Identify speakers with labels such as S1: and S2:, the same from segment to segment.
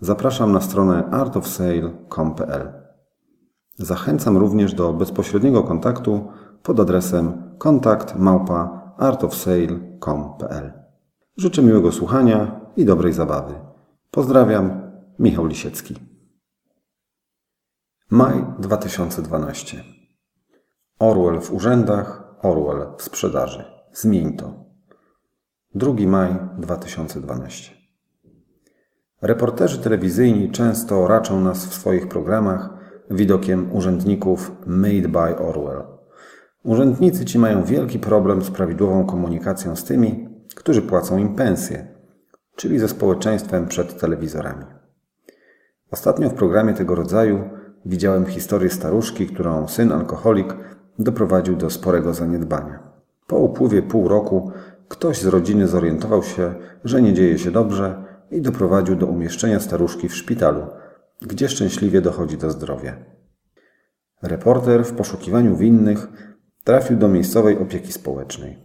S1: zapraszam na stronę artofsale.com.pl. Zachęcam również do bezpośredniego kontaktu pod adresem kontakt małpa artofsale.com.pl. Życzę miłego słuchania i dobrej zabawy. Pozdrawiam, Michał Lisiecki. Maj 2012. Orwell w urzędach, Orwell w sprzedaży. Zmień to. 2 maj 2012. Reporterzy telewizyjni często raczą nas w swoich programach widokiem urzędników made by Orwell. Urzędnicy ci mają wielki problem z prawidłową komunikacją z tymi, którzy płacą im pensje, czyli ze społeczeństwem przed telewizorami. Ostatnio w programie tego rodzaju widziałem historię staruszki, którą syn alkoholik doprowadził do sporego zaniedbania. Po upływie pół roku ktoś z rodziny zorientował się, że nie dzieje się dobrze i doprowadził do umieszczenia staruszki w szpitalu, gdzie szczęśliwie dochodzi do zdrowia. Reporter w poszukiwaniu winnych trafił do miejscowej opieki społecznej.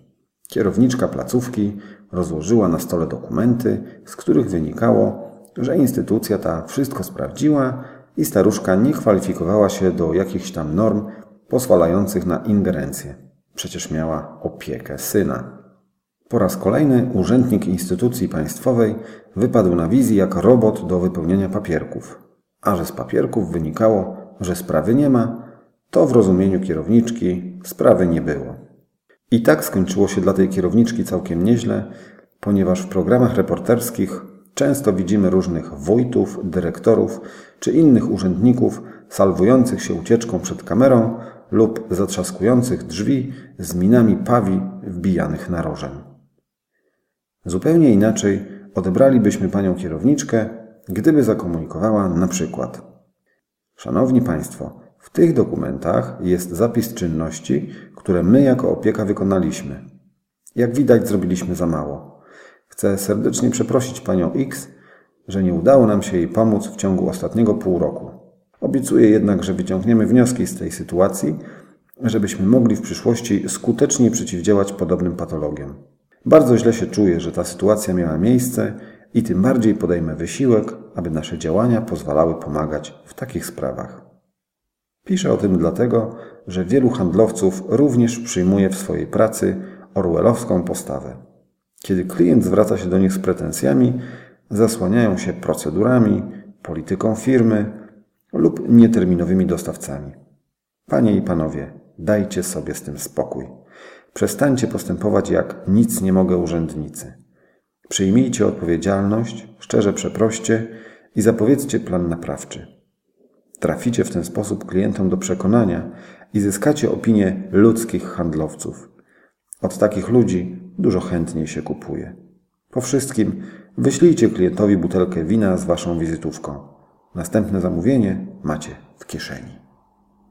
S1: Kierowniczka placówki rozłożyła na stole dokumenty, z których wynikało, że instytucja ta wszystko sprawdziła i staruszka nie kwalifikowała się do jakichś tam norm pozwalających na ingerencję. Przecież miała opiekę syna. Po raz kolejny urzędnik instytucji państwowej wypadł na wizji jak robot do wypełniania papierków. A że z papierków wynikało, że sprawy nie ma, to w rozumieniu kierowniczki sprawy nie było. I tak skończyło się dla tej kierowniczki całkiem nieźle, ponieważ w programach reporterskich często widzimy różnych wójtów, dyrektorów czy innych urzędników salwujących się ucieczką przed kamerą lub zatrzaskujących drzwi z minami pawi wbijanych na. Zupełnie inaczej odebralibyśmy panią kierowniczkę, gdyby zakomunikowała na przykład Szanowni Państwo, w tych dokumentach jest zapis czynności, które my jako opieka wykonaliśmy. Jak widać, zrobiliśmy za mało. Chcę serdecznie przeprosić panią X, że nie udało nam się jej pomóc w ciągu ostatniego pół roku. Obiecuję jednak, że wyciągniemy wnioski z tej sytuacji, żebyśmy mogli w przyszłości skutecznie przeciwdziałać podobnym patologiom. Bardzo źle się czuję, że ta sytuacja miała miejsce i tym bardziej podejmę wysiłek, aby nasze działania pozwalały pomagać w takich sprawach. Piszę o tym dlatego, że wielu handlowców również przyjmuje w swojej pracy orwellowską postawę. Kiedy klient zwraca się do nich z pretensjami, zasłaniają się procedurami, polityką firmy lub nieterminowymi dostawcami. Panie i panowie, dajcie sobie z tym spokój. Przestańcie postępować jak nic nie mogę urzędnicy. Przyjmijcie odpowiedzialność, szczerze przeproście i zapowiedzcie plan naprawczy. Traficie w ten sposób klientom do przekonania i zyskacie opinię ludzkich handlowców. Od takich ludzi dużo chętniej się kupuje. Po wszystkim wyślijcie klientowi butelkę wina z waszą wizytówką. Następne zamówienie macie w kieszeni.